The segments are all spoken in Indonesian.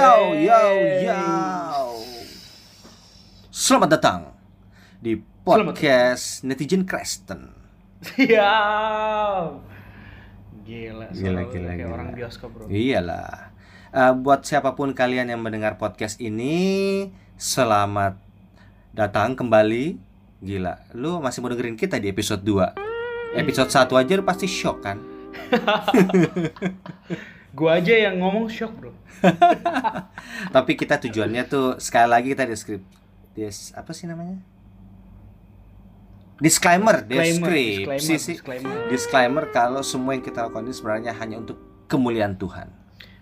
Yo, yo, yo. Selamat datang di podcast Netizen Kristen. Siap. Gila, Gila, gila, kayak gila. orang bioskop, Bro. Iyalah. Eh, buat siapa pun kalian yang mendengar podcast ini, selamat datang kembali. Gila, lu masih mau dengerin kita di episode 2. Episode 1 aja lu pasti shock kan? Gua aja yang ngomong shock, Bro. Tapi kita tujuannya tuh sekali lagi kita deskrip des apa sih namanya? Disclaimer, Disclaimer, deskripsi disclaimer, sih. disclaimer. Disclaimer kalau semua yang kita lakukan ini sebenarnya hanya untuk kemuliaan Tuhan.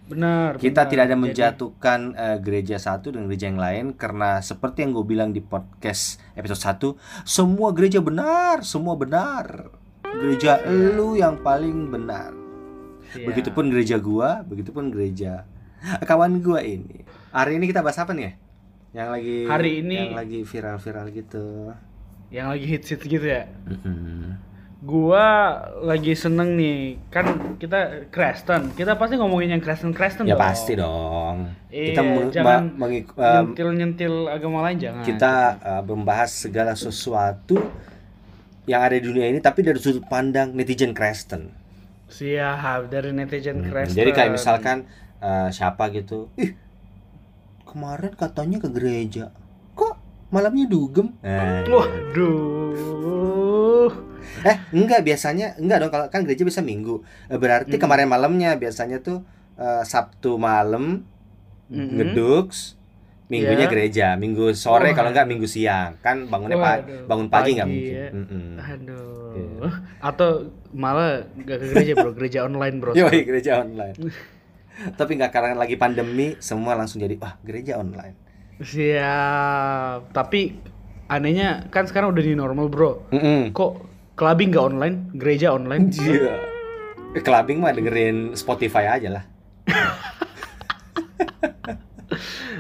Benar. Kita benar. tidak ada Jadi, menjatuhkan eh, gereja satu dengan gereja yang lain karena seperti yang gue bilang di podcast episode 1, semua gereja benar, semua benar. Gereja lu yang paling benar. Siap. Begitupun gereja gua, begitupun gereja kawan gua ini. Hari ini kita bahas apa nih? ya? Yang lagi Hari ini- yang lagi viral-viral gitu. yang lagi hits-hits gitu ya. Mm-mm. Gua lagi seneng nih. Kan kita Kristen. Kita pasti ngomongin yang Kristen-Kristen Ya dong. pasti dong. Iya, kita jangan mengik- em, nyentil-nyentil agama lain jangan. kita eh, membahas segala sesuatu yang ada di dunia ini tapi dari sudut pandang netizen Kristen. Siap dari netizen Mm, Kristen. Jadi kayak misalkan eh, siapa gitu, ih kemarin katanya ke gereja, kok malamnya dugem? Eh, Waduh. Eh, enggak biasanya enggak dong kalau kan gereja bisa Minggu. Eh, Berarti Mm-mm. kemarin malamnya biasanya tuh eh, Sabtu malam Mm-mm. ngedux, Minggunya Ya. gereja, Minggu sore Wah. kalau enggak Minggu siang. Kan bangunnya pa- Waduh, bangun pagi nggak mungkin. ya. Mm-mm. Aduh. Iya. Atau malah gak ke gereja bro, gereja online bro. Yoi, gereja online. Tapi nggak karena lagi pandemi semua langsung jadi wah gereja online. Siap. Tapi anehnya kan sekarang udah di normal bro. Mm-mm. Kok clubbing gak online, gereja online? Iya. Eh, Clubbing mah dengerin Spotify aja lah.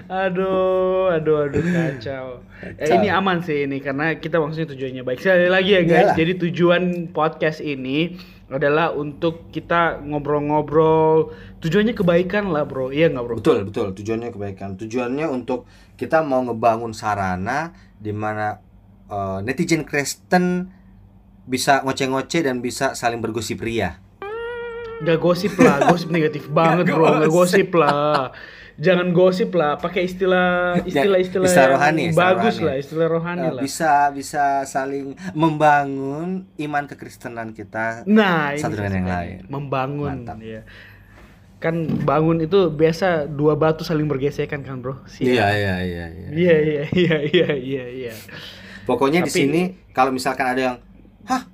Aduh, aduh, aduh kacau. Eh, Kacau. ini aman sih ini karena kita maksudnya tujuannya baik. Sekali lagi ya guys. Iyalah. Jadi tujuan podcast ini adalah untuk kita ngobrol-ngobrol. Tujuannya kebaikan lah bro. Iya nggak bro? Betul, betul. Tujuannya kebaikan. Tujuannya untuk kita mau ngebangun sarana di mana eh, netizen Kristen bisa ngoceh-ngoceh dan bisa saling bergosip ria. Gak gosip lah, gosip negatif banget Nggak bro, gak gosip lah. Jangan gosip lah, pakai istilah istilah-istilah Istilah yang rohani, istilah bagus rohani. lah, istilah rohani Eh, lah. bisa bisa saling membangun iman kekristenan kita. Nah, satu dengan yang lain. Membangun Mantap. ya. Kan bangun itu biasa dua batu saling bergesekan kan, Bro? Iya, iya, iya, iya. Iya, iya, iya, iya, iya, iya. Pokoknya di Tapi- sini kalau misalkan ada yang, hah,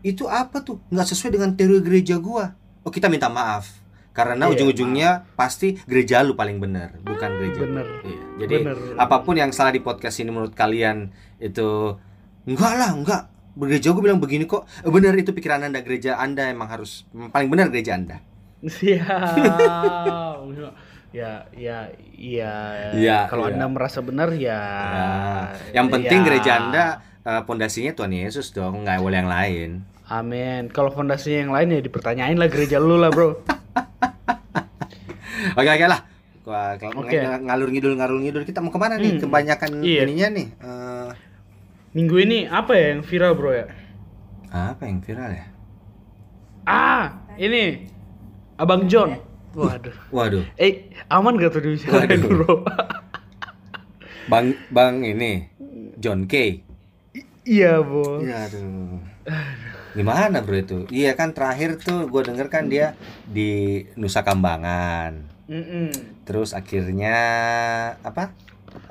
itu apa tuh? Nggak sesuai dengan teori gereja gua. Oh kita minta maaf. Karena Iya, ujung-ujungnya pasti gereja lu paling benar, bukan gereja. gua. Bener. Iya. Jadi Bener. apa pun yang salah di podcast ini menurut kalian itu enggak lah, enggak. Gereja gue bilang begini kok. Eh, Benar itu pikiran anda gereja anda emang harus paling benar gereja anda. Siap. ya, ya, iya. Iya, Kalau iya. Anda merasa benar ya. Nah, yang penting ya. gereja anda eh, pondasinya Tuhan Yesus dong, nggak boleh yang lain. Amin. Kalau fondasinya yang lain ya dipertanyain lah gereja lu lah, Bro. Oke oke lah. Wah, kalau ng- ngalur ngidul ngalur ngidul kita mau ke mana nih? Hmm, Kebanyakan iya. ininya nih. eh, Minggu ini apa ya yang viral, Bro ya? apa yang viral ya? Ah, ini Abang John. Waduh. Waduh, Eh, aman gak tuh dibicarain, Waduh. Bro? bang bang ini John Kay. iya, Bos. Iya aduh. Gimana bro itu? Iya kan terakhir tuh gue denger kan dia di Nusa Kambangan. Mm-mm. Terus akhirnya apa?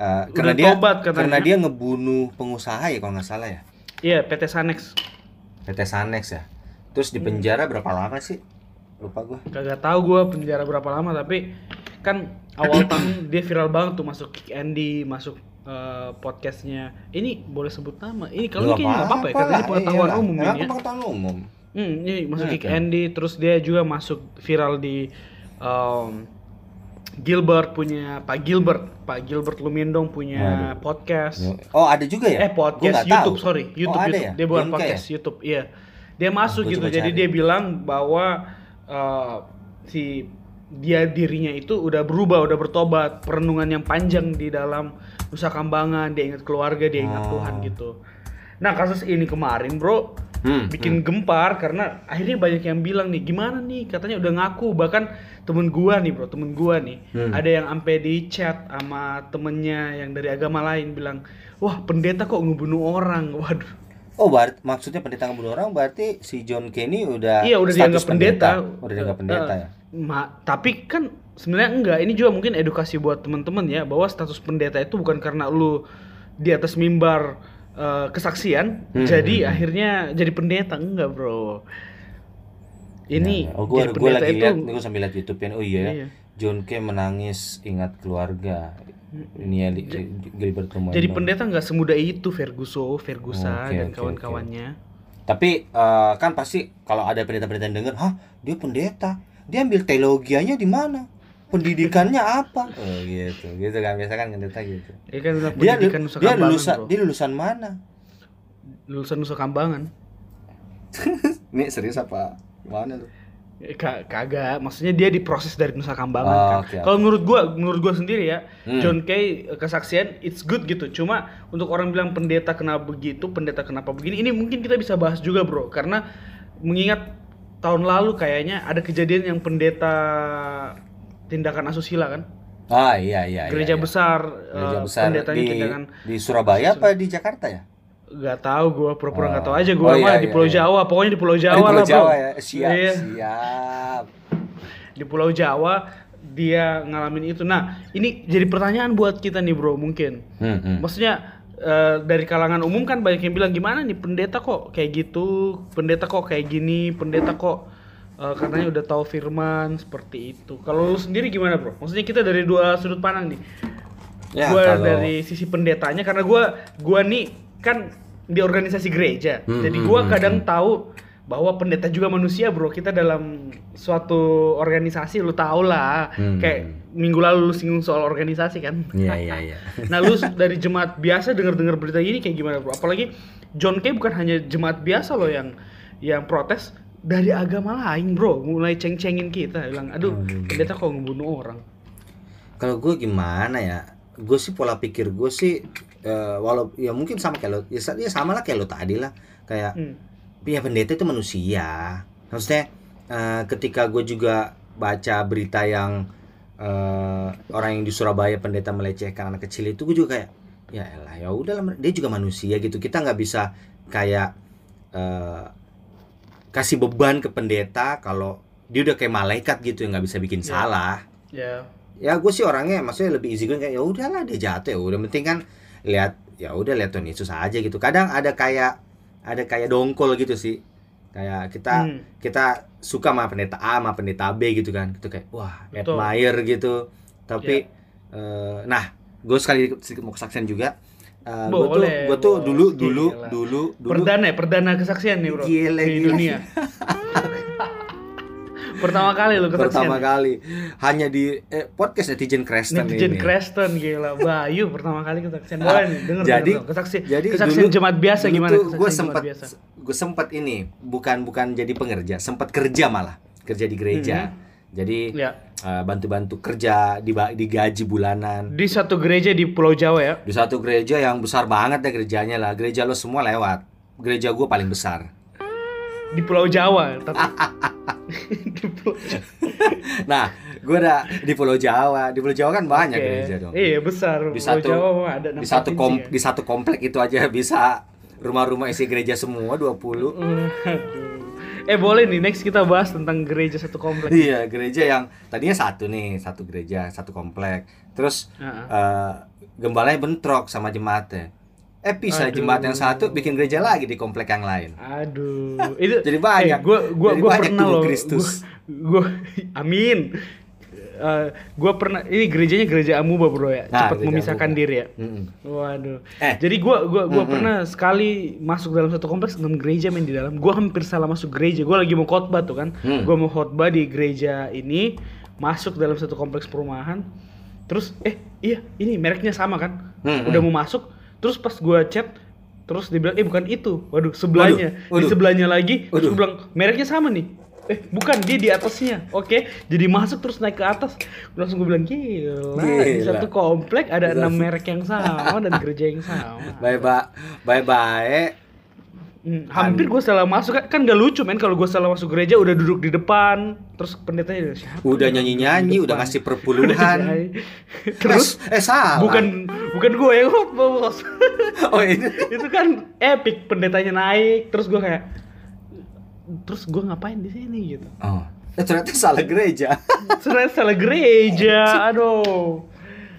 Udah karena dia tobat katanya. karena dia ngebunuh pengusaha ya kalau nggak salah ya. Iya, PT Sanex. PT Sanex ya. Terus di penjara berapa lama sih? Lupa gue. Kagak tahu gua penjara berapa lama tapi kan awal tahun dia viral banget tuh masuk Kick Andy, masuk eh, podcastnya. Ini boleh sebut nama. Ini kalau ini kayaknya nggak apa-apa ya, karena ini pengetahuan umum ini ya. Iya pengetahuan umum. Hmm, ini masuk Hmm, Kick kan. Andy, terus dia juga masuk viral di em, Gilbert punya Pak Gilbert, Pak Gilbert Lumindong punya podcast. Oh ada juga ya? Eh podcast YouTube tahu. sorry YouTube oh, ada YouTube ya? dia bukan podcast ya? YouTube iya dia masuk gua gitu jadi cari. dia bilang bahwa eh, si dia dirinya itu udah berubah, udah bertobat, perenungan yang panjang di dalam Nusa Kambangan, dia ingat keluarga, dia ingat Oh. Tuhan gitu. Nah kasus ini kemarin bro, Hmm, bikin gempar karena akhirnya banyak yang bilang nih gimana nih katanya udah ngaku bahkan temen gua nih bro temen gua nih Hmm. ada yang sampai di chat sama temennya yang dari agama lain bilang wah pendeta kok ngebunuh orang waduh Oh, berarti maksudnya pendeta ngebunuh orang berarti si John Kenny udah iya udah dianggap pendeta, Udah dianggap pendeta Eh, ya. ma- tapi kan sebenarnya enggak ini juga mungkin edukasi buat teman-teman ya bahwa status pendeta itu bukan karena lu di atas mimbar eh, kesaksian Hmm, jadi hmm, akhirnya jadi pendeta enggak bro ini oh, gua, jadi gua pendeta lagi itu lihat, gua sambil lihat YouTube kan. Oh iya, ya. Iya. John K menangis ingat keluarga. Ini ya. Jadi pendeta nggak semudah itu Ferguson, Ferguson Oke, dan oke, kawan-kawannya. Tapi eh, kan pasti kalau ada pendeta-pendeta yang denger, "Hah, dia pendeta. Dia ambil teologianya di mana? Pendidikannya apa?" Oh gitu. Gitu kan biasa kan pendeta gitu. Ya kan Dia pendidikan Nusa dia Kambangan, lulusan bro. dia lulusan mana? Lulusan Nusa Kambangan. Ini serius apa? Mana tuh? Eh, ka- kagak, maksudnya dia diproses dari Nusa Kambangan Oh, kan. oke, Kalau menurut gua, menurut gua sendiri ya, Hmm. John Kay eh, kesaksian it's good gitu. Cuma untuk orang bilang pendeta kenapa begitu, pendeta kenapa begini, ini mungkin kita bisa bahas juga, Bro. Karena mengingat tahun lalu kayaknya ada kejadian yang pendeta tindakan asusila kan. Ah iya iya. Gereja iya, iya. besar, Gereja eh, besar pendetanya di tindakan di Surabaya apa di Jakarta ya? Gak tahu gue pura-pura Oh. tahu aja gue Oh, mah iya, di iya, Pulau iya. Jawa pokoknya di Pulau Jawa di Pulau lah bro Jawa ya. Siap, Iya, siap. di Pulau Jawa dia ngalamin itu nah ini jadi pertanyaan buat kita nih bro mungkin Hmm, hmm. maksudnya eh, dari kalangan umum kan banyak yang bilang gimana nih pendeta kok kayak gitu pendeta kok kayak gini pendeta kok eh, katanya udah tahu firman seperti itu. Kalau lu sendiri gimana bro? Maksudnya kita dari dua sudut pandang nih. Ya, gua kalau- dari sisi pendetanya karena gua gua nih kan di organisasi gereja. Hmm, jadi hmm, gua hmm, kadang tahu bahwa pendeta juga manusia bro. Kita dalam suatu organisasi lu tau lah. Hmm. kayak minggu lalu lu singgung soal organisasi kan? Iya iya iya. nah lu dari jemaat biasa denger-dengar berita ini kayak gimana bro? Apalagi John Kay bukan hanya jemaat biasa loh yang yang protes dari agama lain bro. Mulai ceng-cengin kita bilang aduh pendeta kok ngebunuh orang. Kalau gue gimana ya? Gue sih pola pikir gue sih eh, walau ya mungkin sama kayak lo ya, ya sama lah kayak lo tadi lah. Kayak Hmm. ya pendeta itu manusia. Maksudnya eh, ketika gue juga baca berita yang eh, orang yang di Surabaya pendeta melecehkan anak kecil itu gue juga kayak ya elah ya udah dia juga manusia gitu. Kita nggak bisa kayak eh, kasih beban ke pendeta kalau dia udah kayak malaikat gitu yang nggak bisa bikin Ya. salah. Ya ya gue sih orangnya maksudnya lebih easy going kayak ya udahlah dia jatuh ya udah. Penting kan lihat ya udah lihat Tuhan Yesus aja gitu. Kadang ada kayak ada kayak dongkol gitu sih. Kayak kita Hmm. kita suka sama pendeta A sama pendeta B gitu kan. Gitu kayak wah Betul. Admire gitu. Tapi eh, nah gue sekali sedikit mau kesaksian juga gue tuh Boleh, gue tuh bos. dulu dulu Gila. dulu dulu Perdana ya, perdana kesaksian nih bro Gila, di gila. dunia. Pertama kali lo kesaksian. pertama kali hanya di eh, podcast netizen Kristen Netizen ini Creston gila, Bayu pertama kali kesaksian. Boleh nih, denger jadi denger, kesaksian. jadi kesaksian dulu- jemaat biasa dulu gimana tuh gue sempat gue sempat ini bukan bukan jadi pengerja sempat kerja malah kerja di gereja jadi Ya. eh, bantu-bantu kerja di digaji bulanan Di satu gereja di Pulau Jawa ya. di satu gereja yang besar banget ya gerejanya lah gereja lo semua lewat gereja gue paling besar Di Pulau Jawa, tapi di Pulau nah gue udah di Pulau Jawa di Pulau Jawa kan banyak Oke. gereja dong Iya, besar. di Pulau satu Jawa ada di satu kom, ya. di satu komplek itu aja bisa rumah-rumah isi gereja semua 20 Aduh. Eh boleh nih next kita bahas tentang gereja satu komplek. Iya, gereja yang tadinya satu nih, satu gereja, satu komplek. Terus Heeh. eh, gembalanya bentrok sama jemaatnya. Eh pisah Aduh. jemaat yang satu bikin gereja lagi di komplek yang lain. Aduh, itu Jadi banyak. Eh, gua gua Jadi gua banyak pernah loh. Kristus. Gua, gua amin. Eh, gua pernah ini gerejanya gereja Amuba bro ya, Nah, cepat memisahkan Amuba. diri ya. Mm-mm. Waduh. Eh. Jadi gua gua gua Mm-mm. pernah sekali masuk dalam satu kompleks enam gereja main di dalam. Gua hampir salah masuk gereja. Gua lagi mau khotbah tuh kan. Hmm. Gua mau khotbah di gereja ini, masuk dalam satu kompleks perumahan. Terus eh iya, ini mereknya sama kan? Hmm, Udah hmm. mau masuk, terus pas gua chat terus dibilang eh bukan itu. Waduh, sebelahnya. Waduh, waduh. Di sebelahnya lagi terus Waduh. gua bilang mereknya sama nih. Eh bukan dia di atasnya oke jadi masuk terus naik ke atas langsung gue bilang gila, di Gila. satu komplek ada enam merek yang sama dan gereja yang sama Bye bye. Bye bye. Hmm, hampir gue salah masuk kan kan gak lucu men kalau gue salah masuk gereja udah duduk di depan terus pendetanya siapa Udah yang nyanyi-nyanyi, di udah depan?" ngasih perpuluhan. terus eh salah. bukan bukan gue yang bos Oh ini. itu kan epic pendetanya naik terus gue kayak terus gue ngapain di sini gitu Oh. Eh, ternyata salah gereja. Sebenarnya salah gereja aduh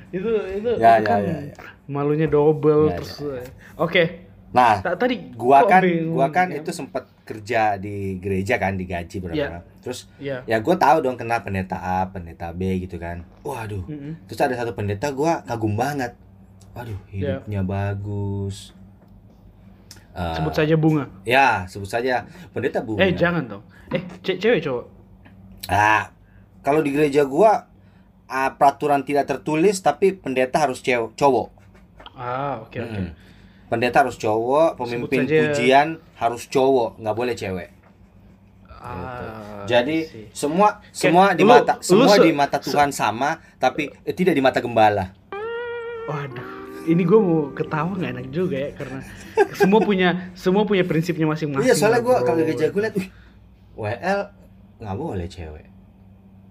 itu itu Ya, ya, kan ya, ya. malunya double Ya, terus ya, oke Nah, Ta- tadi gua kan bingung gua kan ya? itu sempat kerja di gereja kan digaji berapa Iya. terus Iya. ya gua tahu dong kenal pendeta A pendeta B gitu kan waduh Mm-mm. terus ada satu pendeta gua kagum banget waduh Iya. hidupnya bagus Eh, sebut saja bunga. Ya sebut saja pendeta bunga. Eh jangan dong. Eh ce- cewek cowok? Ah kalau di gereja gua ah, peraturan tidak tertulis tapi pendeta harus cewek cowok. Ah oke oke. Mm. pendeta harus cowok pemimpin saja- pujian harus cowok nggak boleh cewek. Ah Jadi sih. semua semua di lu- mata lu semua se- di mata Tuhan sama, tapi eh, tidak di mata gembala. waduh ini gue mau ketawa nggak enak juga ya karena semua punya semua punya prinsipnya masing-masing Iya, soalnya gue kalau gereja gue liat, wih, WL nggak boleh cewek.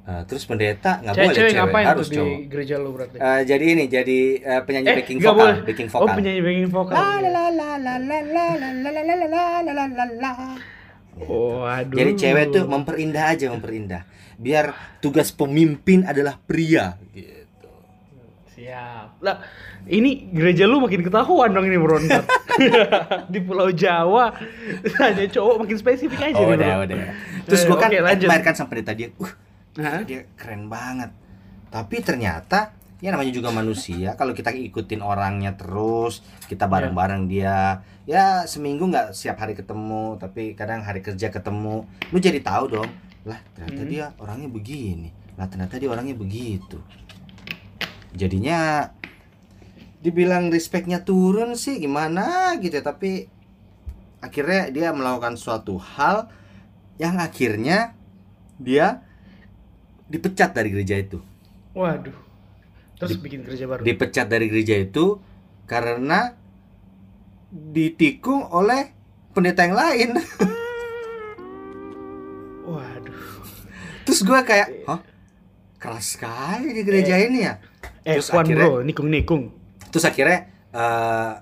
Eh, terus pendeta nggak boleh cewek cewek, harus di cowok. gereja lu berarti Eh, jadi ini jadi eh, penyanyi backing nggak vokal, boleh. backing oh vokal. penyanyi backing vokal La la la la la la la la la la la la la la la. oh aduh Jadi cewek tuh memperindah aja, memperindah. Biar tugas pemimpin adalah pria. Gitu. Siap. Lah, ini gereja lu makin ketahuan dong ini bro. Di Pulau Jawa hanya cowok makin spesifik aja Oh, nih, bro. udah, udah. Terus Eh, gue kan oke, lanjut. admire kan sama pendeta dia. Uh, Hah? dia keren banget. Tapi ternyata ya namanya juga manusia. Kalau kita ikutin orangnya terus, kita bareng-bareng dia. Ya seminggu nggak setiap hari ketemu, tapi kadang hari kerja ketemu. Lu jadi tahu dong. Lah ternyata Hmm. dia orangnya begini. Lah ternyata dia orangnya begitu. Jadinya dibilang respectnya turun sih gimana gitu ya. Tapi akhirnya dia melakukan suatu hal yang akhirnya dia dipecat dari gereja itu. Waduh. Terus Di- bikin gereja baru. Dipecat dari gereja itu karena ditikung oleh pendeta yang lain. Waduh. Terus gua kayak, "Hah? Keras sekali di gereja ini ya." Eh, Terus akhirnya- bro, nikung-nikung. Terus akhirnya eh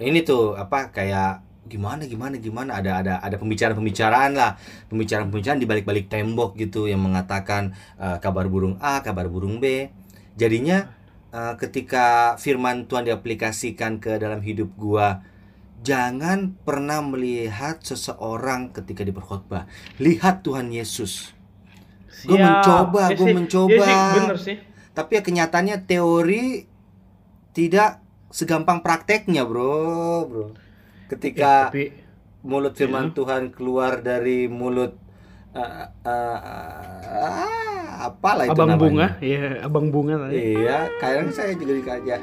ini tuh apa kayak gimana gimana gimana ada ada ada pembicaraan-pembicaraan lah pembicaraan-pembicaraan di balik-balik tembok gitu yang mengatakan eh, kabar burung A kabar burung B jadinya eh, ketika firman Tuhan diaplikasikan ke dalam hidup gua jangan pernah melihat seseorang ketika diperkhotbah lihat Tuhan Yesus Gua Siap. mencoba, Ya gua sih, mencoba. ya sih, bener sih. Tapi ya kenyataannya teori tidak segampang prakteknya bro bro Ya, ketika tapi mulut firman Iya. Tuhan keluar dari mulut uh, uh, uh, apalah itu abang namanya bunga, ya abang bunga tadi. iya kayaknya saya juga dikaja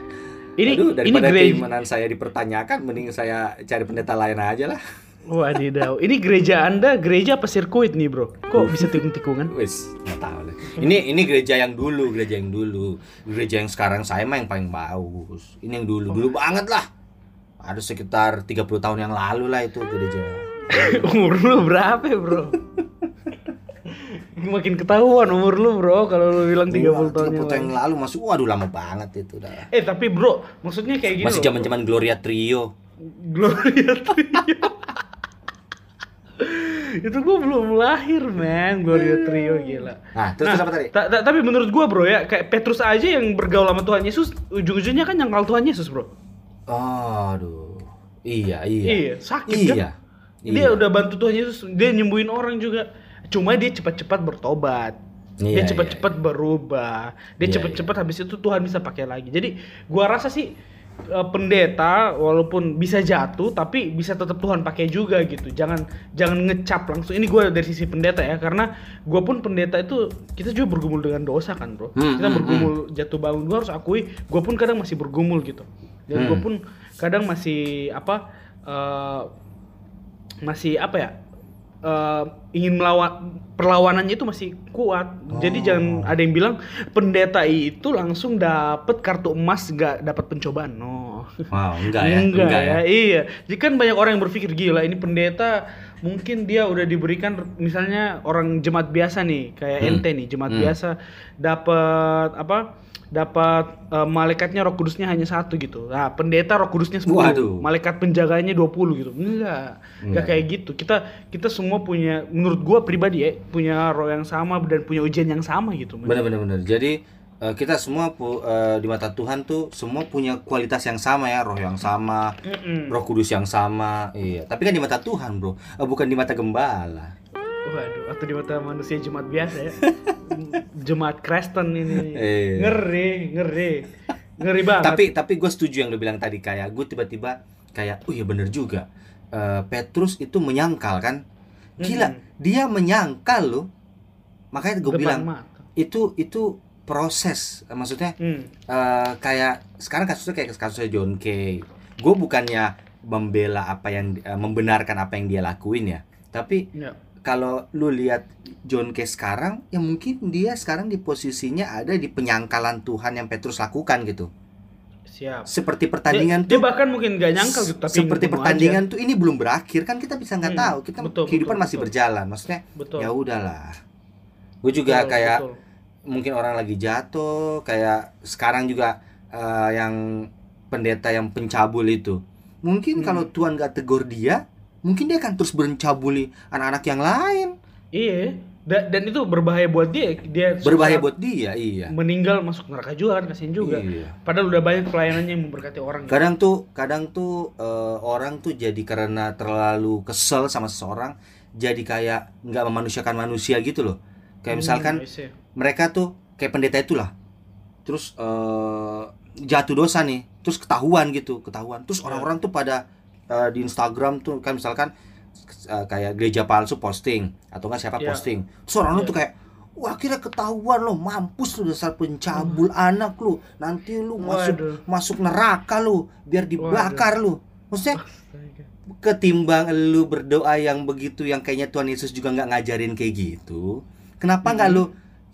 Ini Aduh, ini daripada gereja. keimanan saya dipertanyakan mending saya cari pendeta lain aja lah Wadidaw. Ini gereja Anda gereja apa sirkuit nih, Bro? Kok bisa tikung-tikungan? wis nggak tahu deh ini ini gereja yang dulu gereja yang dulu gereja yang sekarang saya mah yang paling bagus ini yang dulu dulu banget lah ada sekitar 30 tahun yang lalu lah itu gereja umur lu berapa, ya, Bro? Makin ketahuan umur lu, Bro, kalau lu bilang 30 Wah, tahun 30 yang tahun lalu. yang lalu masuk waduh lama banget itu dah Eh, tapi Bro, maksudnya kayak gini masih loh. zaman zaman Gloria Trio Gloria Trio. Itu gua belum lahir, man. Gloria Trio gila. nah terus terus apa tadi ta- ta- tapi menurut gua, Bro, ya, kayak Petrus aja yang bergaul sama Tuhan Yesus, ujung-ujungnya kan nyangkal Tuhan Yesus, Bro. aduh iya iya Iya, sakit kan? iya Dia Iya. udah bantu Tuhan Yesus, dia nyembuhin orang juga. Cuma dia cepat-cepat bertobat. Iya, dia cepat-cepat berubah. Dia Iya, cepat-cepat habis itu Tuhan bisa pakai lagi. Jadi gua rasa sih eh, pendeta walaupun bisa jatuh tapi bisa tetap Tuhan pakai juga gitu. Jangan jangan ngecap langsung. Ini gua dari sisi pendeta ya karena gua pun pendeta itu kita juga bergumul dengan dosa kan, Bro. Hmm, kita hmm, bergumul jatuh bangun. Gua harus akui gua pun kadang masih bergumul gitu. Dan gua Hmm. pun kadang masih apa eh, masih apa ya eh, ingin melawan perlawanannya itu masih kuat. Jadi Oh. jangan ada yang bilang pendeta itu langsung dapat kartu emas nggak dapat pencobaan. No. Wow, enggak ya? Enggak, ya. Iya. Jadi kan banyak orang yang berpikir gila ini pendeta mungkin dia udah diberikan misalnya orang jemaat biasa nih kayak Hmm. ente nih jemaat Hmm. biasa dapat apa? dapat eh, malaikatnya Roh Kudusnya hanya satu gitu. Nah, pendeta Roh Kudusnya 10. Waduh. Malaikat penjaganya 20 gitu. Enggak. Enggak Enggak. kayak gitu. Kita kita semua punya menurut gua pribadi ya, punya roh yang sama dan punya ujian yang sama gitu. Benar benar benar. Jadi eh, kita semua pu- eh, di mata Tuhan tuh semua punya kualitas yang sama ya, roh yang sama, Mm-mm. Roh Kudus yang sama. Iya, tapi kan di mata Tuhan, Bro. Eh, bukan di mata gembala. Waduh, atau di mata manusia jemaat biasa ya. jemaat Kristen ini. Iya. Ngeri, ngeri. Ngeri banget. Tapi tapi gue setuju yang lu bilang tadi kayak gue tiba-tiba kayak, oh iya bener juga. Eh, Petrus itu menyangkal kan? Gila, Mm-mm. dia menyangkal loh. Makanya gue bilang mata. itu itu proses. Maksudnya Hmm. eh, kayak sekarang kasusnya kayak kasusnya John Kay. Gue bukannya membela apa yang eh, membenarkan apa yang dia lakuin ya. Tapi Ya. kalau lu lihat John Kay sekarang, ya mungkin dia sekarang di posisinya ada di penyangkalan Tuhan yang Petrus lakukan gitu. Siap. Seperti pertandingan dia, dia tuh bahkan mungkin gak nyangkal gitu, tapi seperti pertandingan tuh ini belum berakhir kan kita bisa nggak Hmm, tahu kita betul, kehidupan betul, masih betul. berjalan maksudnya aja. Ya udahlah gue juga Betul, kayak betul. Mungkin orang lagi jatuh kayak sekarang juga eh, yang pendeta yang pencabul itu mungkin Hmm. kalau Tuhan gak tegur dia mungkin dia akan terus berencabuli anak-anak yang lain Iya. Da- dan itu berbahaya buat dia. Dia berbahaya buat dia iya meninggal masuk neraka juga kan kasihan juga. Iya. Padahal udah banyak pelayanannya yang memberkati orang. kadang tuh kadang tuh eh, orang tuh jadi karena terlalu kesel sama seseorang jadi kayak nggak memanusiakan manusia gitu loh kayak misalkan Hmm, see. Mereka tuh kayak pendeta itulah terus eh, jatuh dosa nih terus ketahuan gitu ketahuan terus Ya. orang-orang tuh pada eh, di Instagram tuh kan misalkan eh, kayak gereja palsu posting atau nggak siapa Ya. posting terus orang Ya. tuh kayak wah kira ketahuan lo mampus lo dasar pencabul anak lu nanti lu masuk Waduh. masuk neraka lu biar dibakar lu maksudnya ketimbang lu berdoa yang begitu yang kayaknya Tuhan Yesus juga nggak ngajarin kayak gitu kenapa nggak Mhm. lu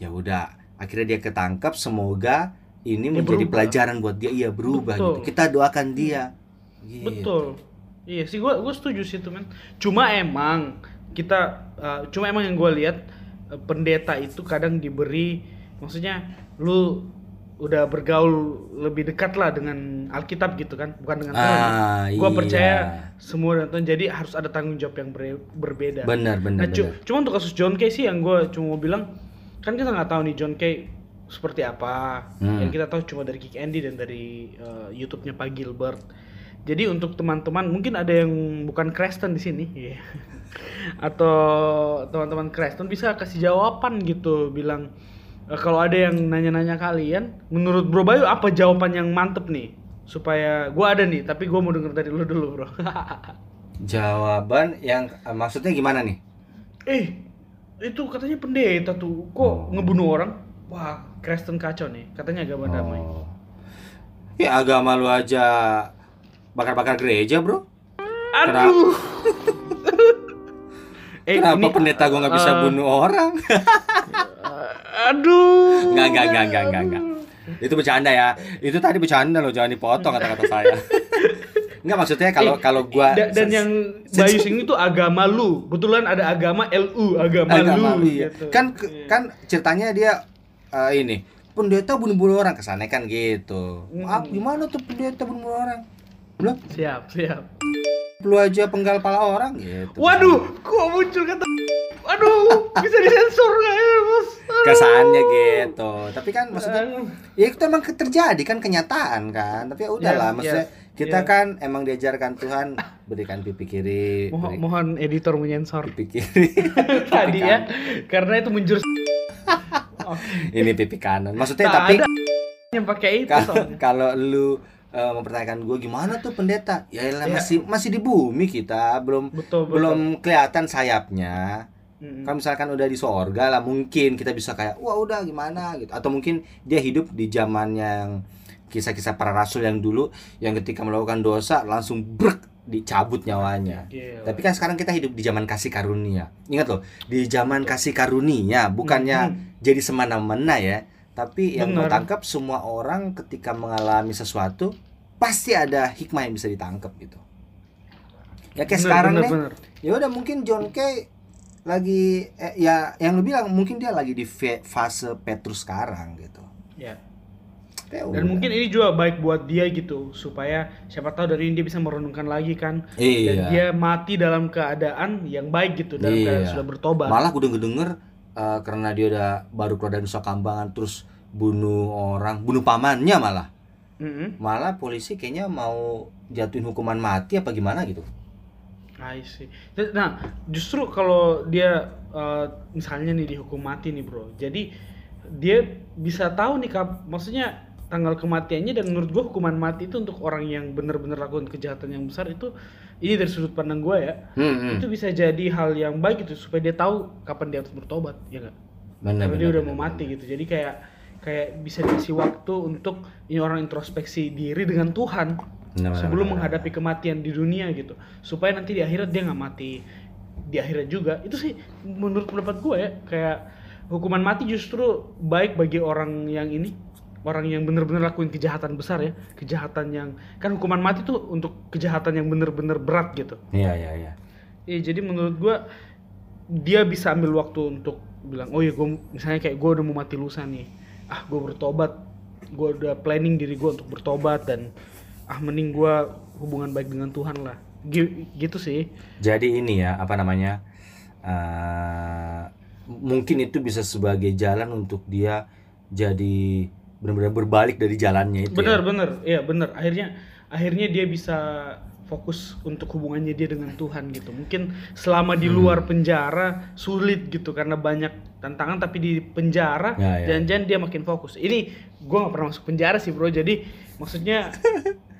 ya udah akhirnya dia ketangkap semoga ini Dia menjadi berubah. pelajaran buat dia iya berubah Betul. gitu kita doakan dia Gitu. Betul. Iya sih gua gua setuju sih itu men. Cuma emang kita uh, cuma emang yang gua lihat uh, pendeta itu kadang diberi maksudnya lu udah bergaul lebih dekat lah dengan Alkitab gitu kan, bukan dengan Tuhan. ah Gua iya. percaya semua dan Tuhan jadi harus ada tanggung jawab yang ber- berbeda. benar benar Nah, cu- benar cuma untuk kasus John sih yang gue cuma mau bilang kan kita nggak tahu nih John Kay seperti apa. Hmm. Yang kita tahu cuma dari Kick Andy dan dari uh, YouTube-nya Pak Gilbert. Jadi untuk teman-teman mungkin ada yang bukan Kristen di sini, Iya. atau teman-teman Kristen bisa kasih jawaban gitu, bilang "E, kalau ada yang nanya-nanya kalian, menurut Bro Bayu apa jawaban yang mantep nih? Supaya gua ada nih, tapi gua mau denger dari lu dulu, Bro. jawaban yang eh, maksudnya gimana nih Eh, itu katanya pendeta tuh. Kok Oh. ngebunuh orang? Wah, Kristen kacau nih. Katanya agama damai. Oh. ya agama lu aja bakar-bakar gereja bro Aduh. eh, kenapa ini- pendeta gua nggak bisa eh, bunuh orang Aduh. Enggak, enggak, enggak, enggak, enggak. Itu bercanda ya. Itu tadi bercanda loh, jangan dipotong kata-kata saya. Enggak maksudnya kalau Eh, kalau gua da- dan yang Bayu Sing itu agama lu. Kebetulan ada agama LU, agama, agama lu iya. gitu. Kan Iya. kan ceritanya dia eh, ini pendeta bunuh-bunuh orang kesannya kan gitu. Mm. Ah, gimana tuh pendeta bunuh orang? Lu siap, siap. lu aja penggal pala orang gitu. Waduh, kok muncul kata Aduh, bisa disensor nggak ya, Bos? Aduh. kesannya gitu. Tapi kan maksudnya Aduh. ya itu emang terjadi kan kenyataan kan. Tapi ya udahlah, Yes, maksudnya yes, kita yes. kan emang diajarkan Tuhan berikan pipi kiri, Mohon, beri- mohon editor menyensor pipi kiri. tadi ya, karena itu menjurus. ini pipi kanan maksudnya Tak tapi ada yang pakai itu kalau lu eh, mempertanyakan gue gimana tuh pendeta ya elah, Ya. masih masih di bumi kita belum Betul, betul. belum kelihatan sayapnya Mm-mm. kalau misalkan udah di sorga lah mungkin kita bisa kayak wah udah gimana gitu atau mungkin dia hidup di zaman yang kisah-kisah para rasul yang dulu yang ketika melakukan dosa langsung brek dicabut nyawanya. Gila. Tapi kan sekarang kita hidup di zaman kasih karunia. Ingat loh, di zaman kasih karunia bukannya Mhm. jadi semena-mena ya, tapi yang mau Benar. tangkap semua orang ketika mengalami sesuatu pasti ada hikmah yang bisa ditangkap gitu. Ya kayak Bener, sekarang bener, nih, bener. ya udah mungkin John Kay lagi eh, ya yang lu bilang mungkin dia lagi di fase Petrus sekarang gitu. Ya. Ya Dan udah. mungkin ini juga baik buat dia gitu supaya siapa tahu dari ini dia bisa merenungkan lagi kan dan iya. dia mati dalam keadaan yang baik gitu dalam Iya. keadaan sudah bertobat. Malah gue denger denger eh, karena dia udah baru keluar dari Nusa Kambangan terus bunuh orang, bunuh pamannya malah. Mhm. Malah polisi kayaknya mau jatuhin hukuman mati apa gimana gitu. I see. Nah, justru kalau dia eh, misalnya nih dihukum mati nih, Bro. Jadi dia bisa tahu nih kap, maksudnya tanggal kematiannya dan menurut gua hukuman mati itu untuk orang yang benar-benar lakukan kejahatan yang besar itu ini dari sudut pandang gua ya. Hmm, hmm. Itu bisa jadi hal yang baik gitu supaya dia tahu kapan dia harus bertobat, ya enggak? Benar, Karena dia benar, udah benar, mau mati benar. gitu. Jadi kayak kayak bisa dikasih waktu untuk ini orang introspeksi diri dengan Tuhan Benar, benar, sebelum benar, menghadapi kematian di dunia gitu. Supaya nanti di akhirat dia nggak mati. Di akhirat juga. Itu sih menurut pendapat gue ya kayak hukuman mati justru baik bagi orang yang ini orang yang bener-bener lakuin kejahatan besar ya. Kejahatan yang kan hukuman mati tuh untuk kejahatan yang bener-bener berat gitu. Iya, iya, iya. Iya jadi menurut gua dia bisa ambil waktu untuk bilang oh ya gue misalnya kayak gue udah mau mati lusa nih. Ah gue bertobat. Gue udah planning diri gue untuk bertobat dan ah mending gua hubungan baik dengan Tuhan lah Gi- gitu sih Jadi ini ya, apa namanya? eh, mungkin itu bisa sebagai jalan untuk dia jadi benar-benar berbalik dari jalannya itu. bener ya. bener iya bener akhirnya akhirnya dia bisa fokus untuk hubungannya dia dengan Tuhan gitu mungkin selama Hmm. di luar penjara sulit gitu karena banyak tantangan tapi di penjara Ya, ya. jangan-jangan dia makin fokus ini gua nggak pernah masuk penjara sih bro jadi maksudnya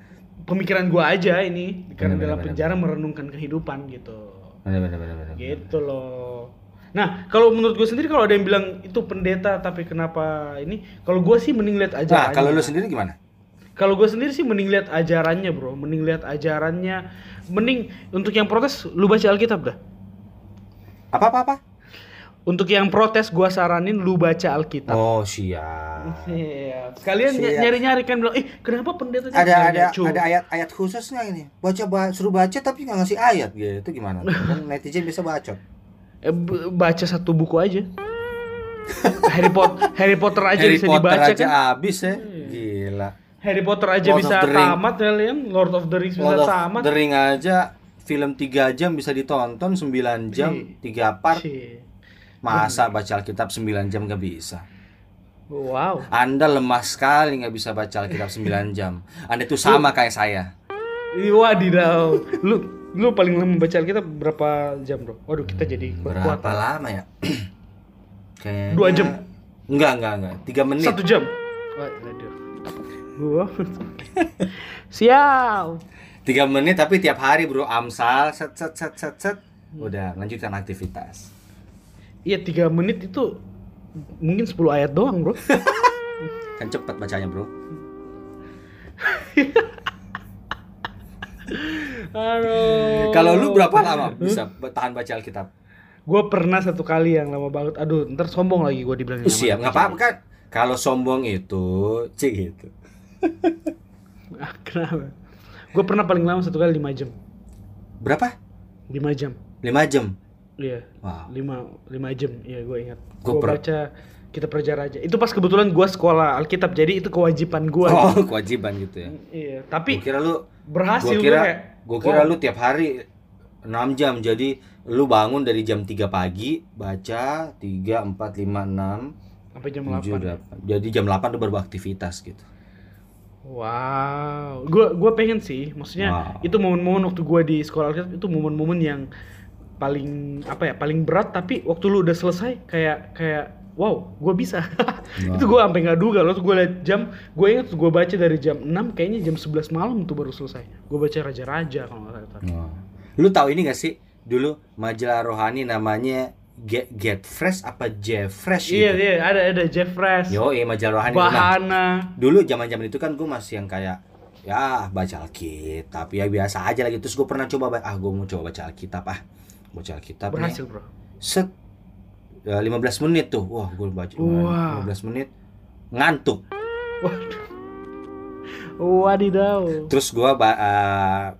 pemikiran gua aja ini. Karena Bener, dalam bener, penjara merenungkan kehidupan gitu. Benar, benar, benar, benar. gitu loh. Nah kalau menurut gue sendiri kalau ada yang bilang itu pendeta tapi kenapa ini kalau gue sih mending lihat Nah, ajarannya. kalau lu sendiri gimana? kalau gue sendiri sih mending lihat ajarannya bro. Mending lihat ajarannya. Mending untuk yang protes lu baca alkitab dah. Apa apa apa? Untuk yang protes gua saranin lu baca alkitab Oh, siap. Iya, sekalian Siap. nyari-nyari kan bilang, eh kenapa pendeta ada ada ada ayat-ayat khususnya ini. Baca ba- suruh baca tapi nggak ngasih ayat gitu gimana? Kan netizen bisa bacot. Eh, baca satu buku aja. Harry Potter, Harry Potter aja Harry bisa Potter dibaca aja kan. abis ya. Gila. Harry Potter aja Lord bisa tamat kalian, Lord of the Rings bisa Lord of tamat. the Ring aja film 3 jam bisa ditonton 9 jam, Iya. 3 part. Cie. Masa baca Alkitab 9 jam gak bisa? Wow. Anda lemah sekali nggak bisa baca Alkitab 9 jam. Anda itu sama kayak saya. Wadidaw. Lu lu paling lama baca Alkitab berapa jam, Bro? Waduh, kita jadi Berapa kuat-kuat. lama ya? Kayaknya Dua jam. Enggak, enggak, enggak. 3 menit. Satu jam. Waduh. Gua. Siap. 3 menit tapi tiap hari, Bro. Amsal set set set set set. Udah, lanjutkan aktivitas. Iya, tiga menit itu mungkin 10 ayat doang, Bro. Kan cepet bacanya, Bro. Aduh. Kalau lu berapa lama bisa tahan baca Alkitab? Gue pernah satu kali yang lama banget. Aduh, ntar sombong lagi gue dibilang. Siap, nggak apa-apa kan? Kalau sombong itu, cik gitu. Ah, kenapa? Gue pernah paling lama satu kali 5 jam. Berapa? 5 jam. 5 jam. Iya. Wow. 5 5 jam. Iya, gue ingat. Gue per- baca kita Praja Raja. Itu pas kebetulan gue sekolah Alkitab, jadi itu kewajiban gue. Oh, kewajiban gitu ya. Iya, tapi Gua kira lu berhasil gua gue kira kayak. gua kira wow. lu tiap hari 6 jam. Jadi lu bangun dari jam 3 pagi baca 3 4 5 6 sampai jam 8. 7 8. Jadi jam 8 lu baru aktivitas gitu. Wow, gue gua pengen sih, maksudnya Wow. itu momen-momen waktu gue di sekolah Alkitab itu momen-momen yang paling apa ya, paling berat tapi waktu lu udah selesai kayak kayak wow, gue bisa. itu gue sampai nggak duga loh, tuh gue liat jam, gue inget gue baca dari jam 6 kayaknya jam 11 malam tuh baru selesai. Gue baca Raja-Raja kalau nggak salah. Wah. Lu tahu ini gak sih? Dulu majalah rohani namanya Get, Get Fresh apa Jeff Fresh Iya gitu. iya ada ada Jeff Fresh, Yo, majalah rohani. Nah, Bahana. dulu zaman-zaman itu kan gue masih yang kayak ya baca Alkitab ya biasa aja lagi terus gue pernah coba ba- ah gue mau coba baca Alkitab ah baca Alkitab nih Berhasil, Bro. set ya, 15 menit tuh wah gue baca Wah. 15 menit ngantuk Wadidaw. terus gue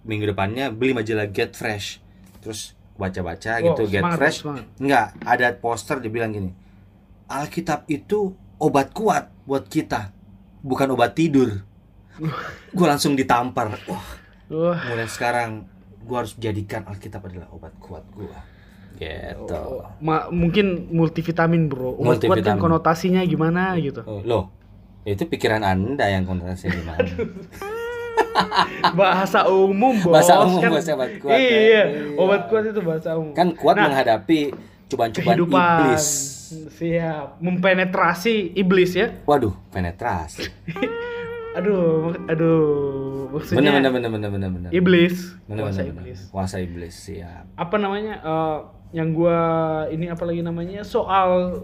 minggu depannya beli majalah Get Fresh terus baca-baca Wow, gitu Get semangat, Fresh semangat. Enggak, ada poster dibilang gini. Alkitab itu obat kuat buat kita, bukan obat tidur. gue langsung ditampar. Wah, Wah. mulai sekarang gue harus jadikan Alkitab adalah obat kuat gue. Gitu. Ma- mungkin multivitamin, Bro. Obat kuat kan Multivitamin. konotasinya gimana gitu. Oh, loh, itu pikiran anda yang kontrasnya gimana? Bahasa umum, Bos. Bahasa umum, kan, bahasa obat kuat, ya. Iya, Iya. obat kuat itu bahasa umum. kan kuat Nah, menghadapi cobaan-cobaan iblis. Siap, mempenetrasi iblis ya. Waduh, penetrasi. Aduh, aduh. Maksudnya Bener, bener, bener, bener, bener, iblis, Bener, kuasa bener, iblis. Kuasa iblis, siap. Apa namanya? eh, yang gua ini apa lagi namanya? Soal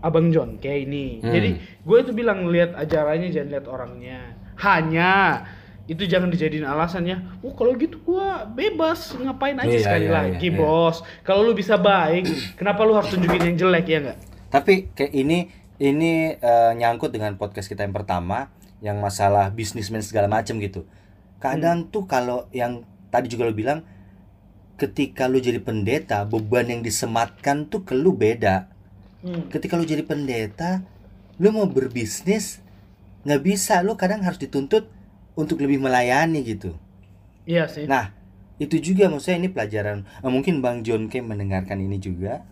Abang John kayak ini. Hmm. Jadi gue itu bilang lihat ajarannya jangan lihat orangnya. Hanya itu jangan dijadiin alasan ya. Oh kalau gitu gua bebas ngapain aja Iya, sekali iya, lagi iya, iya. bos. Kalau lu bisa baik, kenapa lu harus tunjukin yang jelek ya enggak? Tapi kayak ini ini eh, nyangkut dengan podcast kita yang pertama yang masalah bisnismen segala macam gitu. Kadang tuh kalau yang tadi juga lo bilang ketika lu jadi pendeta beban yang disematkan tuh ke lu beda. Hmm. Ketika lu jadi pendeta, lu mau berbisnis nggak bisa, lu kadang harus dituntut untuk lebih melayani gitu. Iya sih. Nah, itu juga maksudnya ini pelajaran eh, mungkin Bang John K mendengarkan ini juga.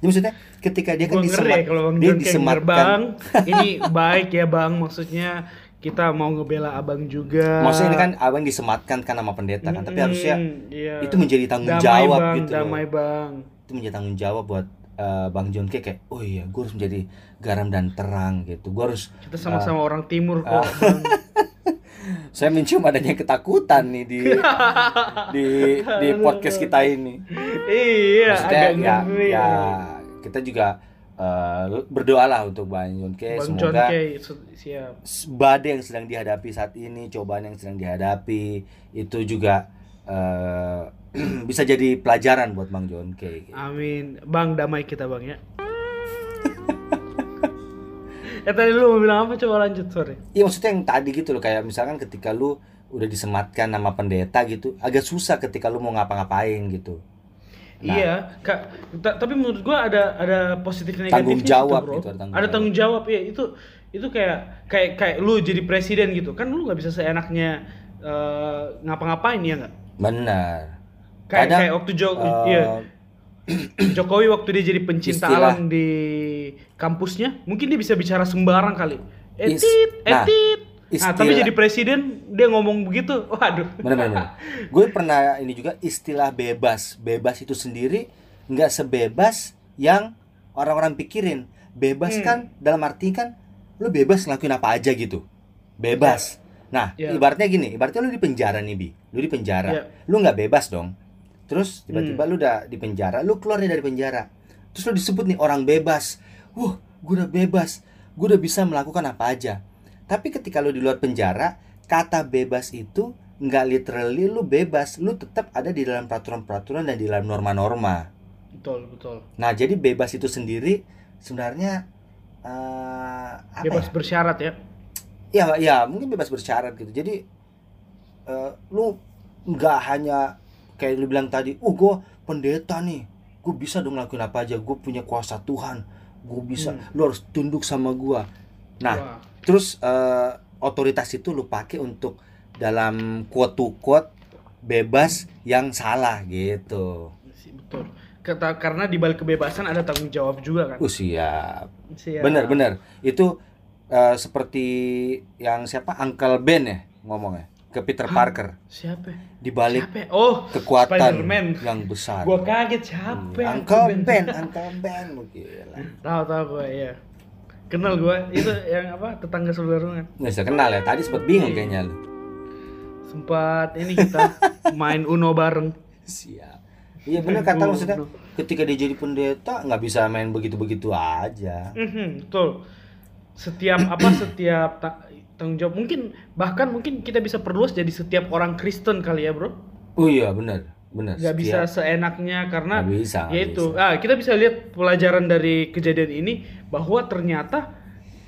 Jadi maksudnya ketika dia kan disemat, ya kalau Bang dia John disematkan bang. ini baik ya bang, maksudnya kita mau ngebela abang juga. Maksudnya ini kan abang disematkan kan sama pendeta kan, tapi harusnya iya. itu menjadi tanggung damai jawab bang, gitu loh. Damai bang. Itu menjadi tanggung jawab buat eh, Bang John kayak, oh iya, gue harus menjadi garam dan terang gitu. Gue harus, Kita sama-sama orang timur Ah. kok. Saya mencium adanya ketakutan nih di di di podcast kita ini. iya, Maksudnya agak ya, ngeri. ya kita juga eh, berdoalah untuk Bang John. Bang John Semoga Kay, su- siap. badai yang sedang dihadapi saat ini, cobaan yang sedang dihadapi itu juga eh, bisa jadi pelajaran buat Bang John K. Amin. Bang, damai kita bang ya. ya tadi lu mau bilang apa? Coba lanjut, sorry. Iya maksudnya yang tadi gitu loh kayak misalkan ketika lu udah disematkan nama pendeta gitu, agak susah ketika lu mau ngapa-ngapain gitu. Nah. Iya, Kak. Ta- tapi menurut gua ada ada positif negatifnya Tanggung gitu, jawab bro. gitu, ada tanggung ada jawab. tanggung jawab ya itu itu kayak kayak kayak lu jadi presiden gitu kan lu nggak bisa seenaknya eh, ngapa-ngapain ya nggak Benar. Kayak Kadang, kayak waktu Jo- eh, iya. Jokowi waktu dia jadi pencinta Istilah- alam di kampusnya mungkin dia bisa bicara sembarang kali Is- etit nah, etit nah tapi istilah- jadi presiden dia ngomong begitu waduh Bener-bener. Gue pernah ini juga istilah bebas. Bebas itu sendiri nggak sebebas yang orang-orang pikirin. Bebas Hmm. kan dalam arti kan lu bebas ngelakuin apa aja gitu. Bebas. Nah, Ya. ibaratnya gini, ibaratnya lu di penjara nih, Bi. Lu di penjara. Ya. Lu nggak bebas dong. Terus tiba-tiba Hmm. lu udah di penjara, lu keluar dari penjara. Terus lu disebut nih orang bebas. Wah, gue udah bebas. Gue udah bisa melakukan apa aja. Tapi ketika lu di luar penjara, kata bebas itu nggak literally lu bebas, lu tetap ada di dalam peraturan-peraturan dan di dalam norma-norma. betul betul Nah, jadi bebas itu sendiri sebenarnya eh, apa bebas ya? bersyarat ya Ya, ya mungkin bebas bersyarat gitu. Jadi eh, lu nggak hanya kayak lu bilang tadi, "Oh, gue pendeta nih. Gue bisa dong ngelakuin apa aja. Gue punya kuasa Tuhan. Gue bisa. Hmm. Lu harus tunduk sama gua." Nah, Wah. terus eh, otoritas itu lu pakai untuk dalam quote to quote bebas yang salah gitu. Betul Kata, karena di balik kebebasan ada tanggung jawab juga kan Uh, siap. Siap. Bener bener. Itu eh, seperti yang siapa Uncle Ben ya ngomongnya ke Peter Hah? Parker siapa di balik siapa oh kekuatan Spider-Man. yang besar. gua kaget siapa Hmm, Uncle Ben? Uncle Ben, lu gila. tahu tahu gua ya kenal gua itu yang apa tetangga sebelah rumah Nggak bisa kenal ya. Tadi sempat bingung kayaknya lu. sempat ini kita main Uno bareng Siap. Iya bener kata maksudnya aduh. ketika dia jadi pendeta nggak bisa main begitu-begitu aja. Mhm, betul setiap apa setiap tanggung jawab. Mungkin bahkan mungkin kita bisa perluas jadi setiap orang Kristen kali ya bro. Oh iya benar benar. Nggak bisa seenaknya karena Nggak bisa, nggak yaitu bisa. ah kita bisa lihat pelajaran dari kejadian ini bahwa ternyata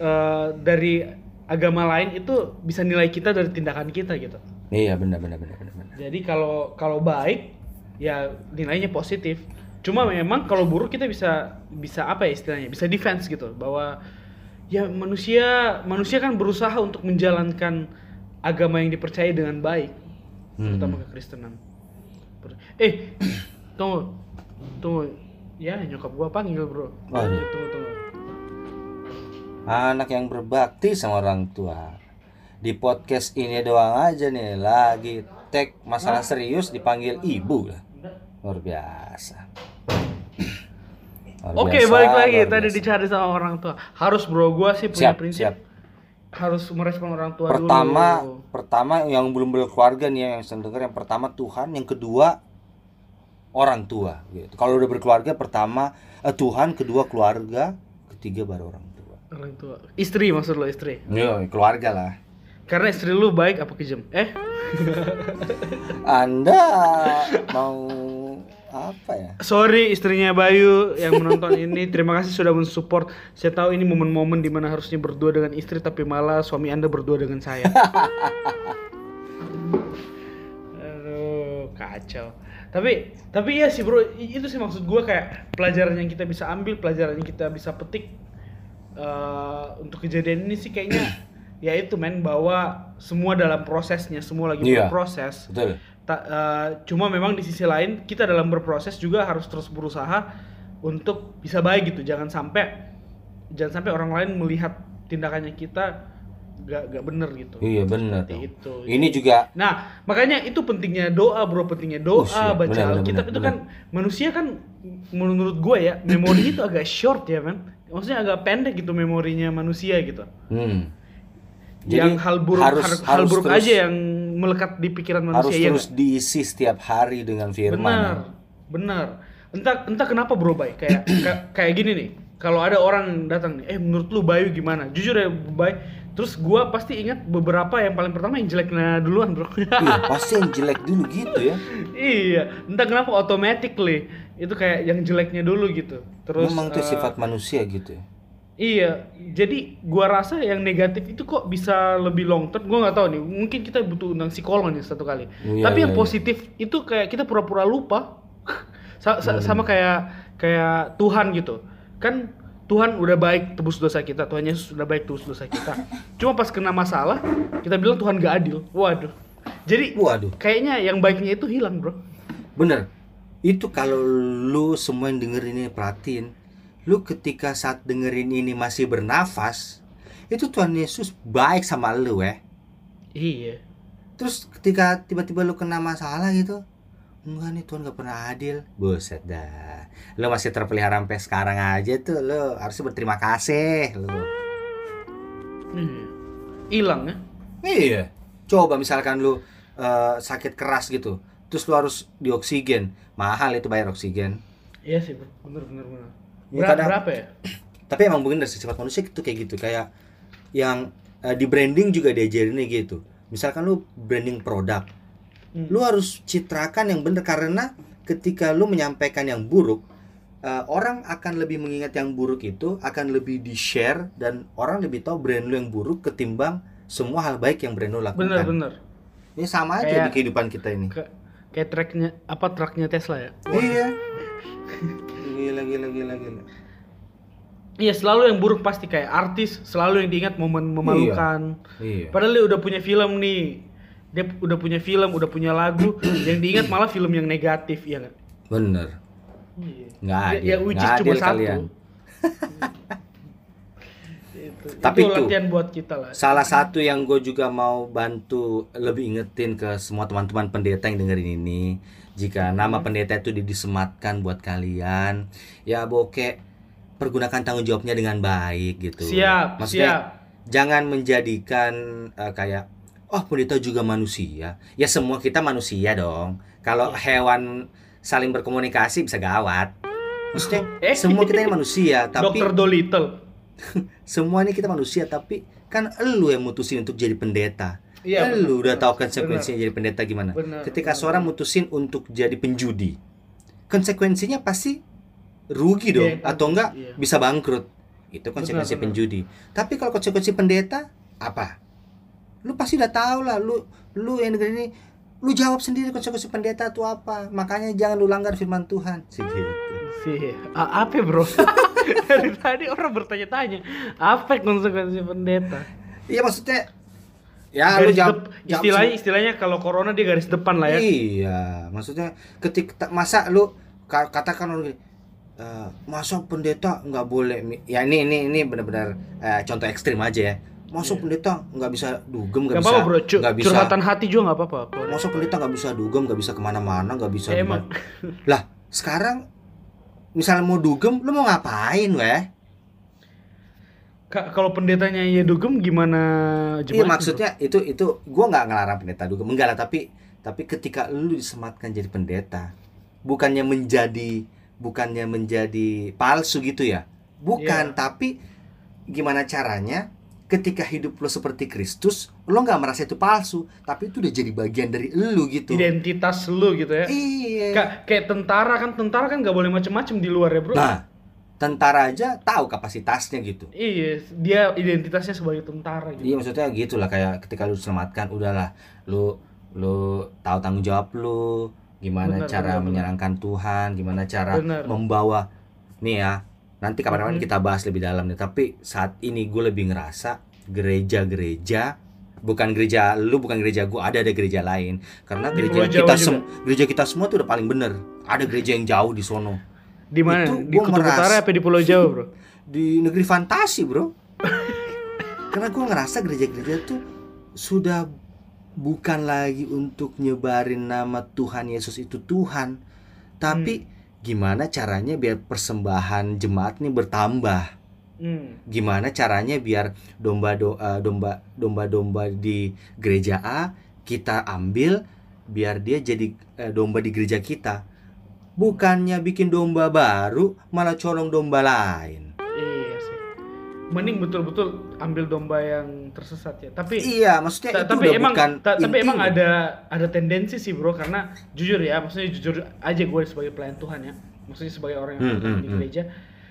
eh, dari agama lain itu bisa nilai kita dari tindakan kita gitu. Iya benar benar benar benar benar. jadi kalau kalau baik ya nilainya positif. Cuma memang kalau buruk kita bisa bisa apa ya istilahnya? Bisa defense gitu bahwa ya manusia manusia kan berusaha untuk menjalankan agama yang dipercaya dengan baik Hmm. terutama kekristenan eh tunggu tunggu. Ya nyokap gua panggil bro. Waduh. tunggu tunggu. Anak yang berbakti sama orang tua. Di podcast ini doang aja nih lagi tag masalah serius dipanggil ibu lah. Luar biasa Oke biasa, balik lagi. tadi dicari sama orang tua. Harus bro gua sih punya Siap, prinsip. siap. harus merespon orang tua pertama dulu. pertama yang belum berkeluarga nih ya, yang saya dengar yang pertama Tuhan yang kedua orang tua gitu. Kalau udah berkeluarga pertama eh, Tuhan kedua keluarga ketiga baru orang tua. Orang tua. Istri maksud lo istri? Yo, keluarga lah. Karena istri lu baik apa kejam? Eh? Anda mau apa ya? Sorry istrinya Bayu yang menonton ini. Terima kasih sudah mensupport. Saya tahu ini momen-momen di mana harusnya berdua dengan istri tapi malah suami anda berdua dengan saya. Aduh kacau. Tapi tapi iya sih bro. Itu sih maksud gua kayak pelajaran yang kita bisa ambil pelajaran yang kita bisa petik eh, untuk kejadian ini sih kayaknya ya itu men bahwa semua dalam prosesnya semua lagi Iya. berproses. Betul Ta- eh, cuma memang di sisi lain kita dalam berproses juga harus terus berusaha untuk bisa baik gitu jangan sampai jangan sampai orang lain melihat tindakannya kita gak gak bener gitu iya Seperti tuh. itu. ini juga nah makanya itu pentingnya doa bro pentingnya doa Oh, siap. baca alkitab itu kan manusia kan menurut gue ya memori itu agak short ya man maksudnya agak pendek gitu memorinya manusia gitu hmm. yang hal buruk harus, hal, hal harus buruk terus- aja yang melekat di pikiran harus manusia ya terus diisi setiap hari dengan firman benar benar. Entah entah kenapa bro bay. Kayak ka- kayak gini nih. Kalau ada orang datang nih eh menurut lu Bayu gimana? Jujur ya Bay. Terus gua pasti ingat beberapa yang paling pertama yang jeleknya duluan bro. Iya pasti yang jelek dulu gitu ya. Iya. Entah kenapa automatically. Itu kayak yang jeleknya dulu gitu. Terus memang itu eh, sifat manusia gitu ya Iya, jadi gua rasa yang negatif itu kok bisa lebih long term. Gua nggak tahu nih, mungkin kita butuh undang psikolog nih satu kali. Iya, Tapi iya, yang iya. positif itu kayak kita pura-pura lupa. Sa- Hmm. sa- Sama kayak kayak Tuhan gitu. Kan Tuhan udah baik tebus dosa kita, Tuhan Yesus udah baik tebus dosa kita. Cuma pas kena masalah, kita bilang Tuhan gak adil. Waduh. Jadi waduh kayaknya yang baiknya itu hilang, Bro. bener itu kalau lu semua yang denger ini perhatiin lu ketika saat dengerin ini masih bernafas itu Tuhan Yesus baik sama lu eh Iya. terus ketika tiba-tiba lu kena masalah gitu enggak nih Tuhan gak pernah adil buset dah lu masih terpelihara sampai sekarang aja tuh lu harusnya berterima kasih lu Iya. Hilang ya. iya coba misalkan lu eh, sakit keras gitu terus lu harus dioksigen mahal itu bayar oksigen Iya sih, bener bener. Ya, kadang- berapa ya? tapi emang mungkin dari sifat manusia itu kayak gitu kayak yang eh, di branding juga diajarinnya gitu misalkan lu branding produk Hmm. lu harus citrakan yang benar karena ketika lu menyampaikan yang buruk eh, orang akan lebih mengingat yang buruk itu akan lebih di share dan orang lebih tahu brand lu yang buruk ketimbang semua hal baik yang brand lu lakukan Bener bener. ini sama aja Kayak- di kehidupan kita ini Ka- kayak tracknya apa truknya Tesla ya? iya gila gila gila gila Iya selalu yang buruk pasti kayak artis selalu yang diingat momen memalukan. iya Padahal dia udah punya film nih, dia udah punya film, udah punya lagu, yang diingat malah film yang negatif ya nggak? bener Iya. nggak Ya, adil ya which nggak cuma adil satu. kalian Itu. Tapi itu itu, latihan buat kita lah. Salah satu yang gue juga mau bantu lebih ingetin ke semua teman-teman pendeta yang dengerin ini Jika nama pendeta itu di- disematkan buat kalian Ya bokeh pergunakan tanggung jawabnya dengan baik gitu Siap, Maksudnya siap. jangan menjadikan eh, kayak Oh pendeta juga manusia Ya semua kita manusia dong Kalau hewan saling berkomunikasi bisa gawat Maksudnya Eh. semua kita ini manusia Tapi Dokter Dolittle. semua ini kita manusia tapi kan elu yang mutusin untuk jadi pendeta. Iya, elu benar, udah tahu konsekuensinya jadi pendeta gimana. Benar, Ketika benar, seorang mutusin untuk jadi penjudi, konsekuensinya pasti rugi dong Iya, atau enggak iya. bisa bangkrut. Itu konsekuensi benar. penjudi. Tapi kalau konsekuensi pendeta apa? Lu pasti udah tahu lah lu lu yang negeri ini lu jawab sendiri konsekuensi pendeta itu apa. Makanya jangan lu langgar firman Tuhan. Segitu. Sih, apa bro? Dari tadi orang bertanya-tanya, apa konsekuensi pendeta? Iya maksudnya ya lu Garis jawab, dep- jawab istilahnya istilahnya kalau corona dia garis depan lah ya. Iya, maksudnya ketika masa lu ka- katakan orang gini, "Eh, masa pendeta nggak boleh mi-" ya ini ini ini benar-benar eh, contoh ekstrim aja ya. Masa Iya. pendeta nggak bisa dugem nggak Gak bisa bro, Cu- nggak bisa curhatan hati juga nggak apa-apa. masa pendeta nggak bisa dugem nggak bisa ke mana-mana nggak bisa Emang, lah sekarang misalnya mau dugem lu mau ngapain weh Kak, kalau pendetanya ya dugem gimana iya maksudnya itu itu gua nggak ngelarang pendeta dugem enggak lah tapi tapi ketika lu disematkan jadi pendeta bukannya menjadi bukannya menjadi palsu gitu ya bukan Iya. tapi gimana caranya ketika hidup lo seperti Kristus lo nggak merasa itu palsu tapi itu udah jadi bagian dari lu gitu identitas lu gitu ya. iya Kak, kayak tentara kan, tentara kan nggak boleh macem-macem di luar ya bro. nah tentara aja tahu kapasitasnya gitu Iya, dia identitasnya sebagai tentara gitu. Iya maksudnya gitu lah kayak ketika lu selamatkan udahlah lu lu tahu tanggung jawab lu gimana Benar, cara benar, benar. menyenangkan Tuhan gimana cara Benar. membawa nih ya nanti kapan-kapan Mhm. kita bahas lebih dalam nih tapi saat ini gue lebih ngerasa gereja-gereja bukan gereja lu bukan gereja gue ada ada gereja lain karena Di gereja kita Jawa sem- gereja kita semua tuh udah paling bener ada gereja yang jauh di sono Di mana? Di Kutub meras- Utara apa di Pulau Jawa bro? di negeri fantasi bro karena gue ngerasa gereja-gereja tuh sudah bukan lagi untuk nyebarin nama Tuhan Yesus itu Tuhan tapi gimana caranya biar persembahan jemaat ini bertambah Hmm. gimana caranya biar domba do, eh, domba domba domba di gereja A kita ambil biar dia jadi eh, domba di gereja kita bukannya bikin domba baru malah colong domba lain Iya sih. Mending betul-betul ambil domba yang tersesat ya. Tapi iya maksudnya ta- itu tapi udah emang bukan ta- tapi emang ada ada tendensi sih bro karena jujur ya maksudnya jujur aja gue sebagai pelayan Tuhan ya maksudnya sebagai orang yang Hmm, aktif hmm, di hmm. gereja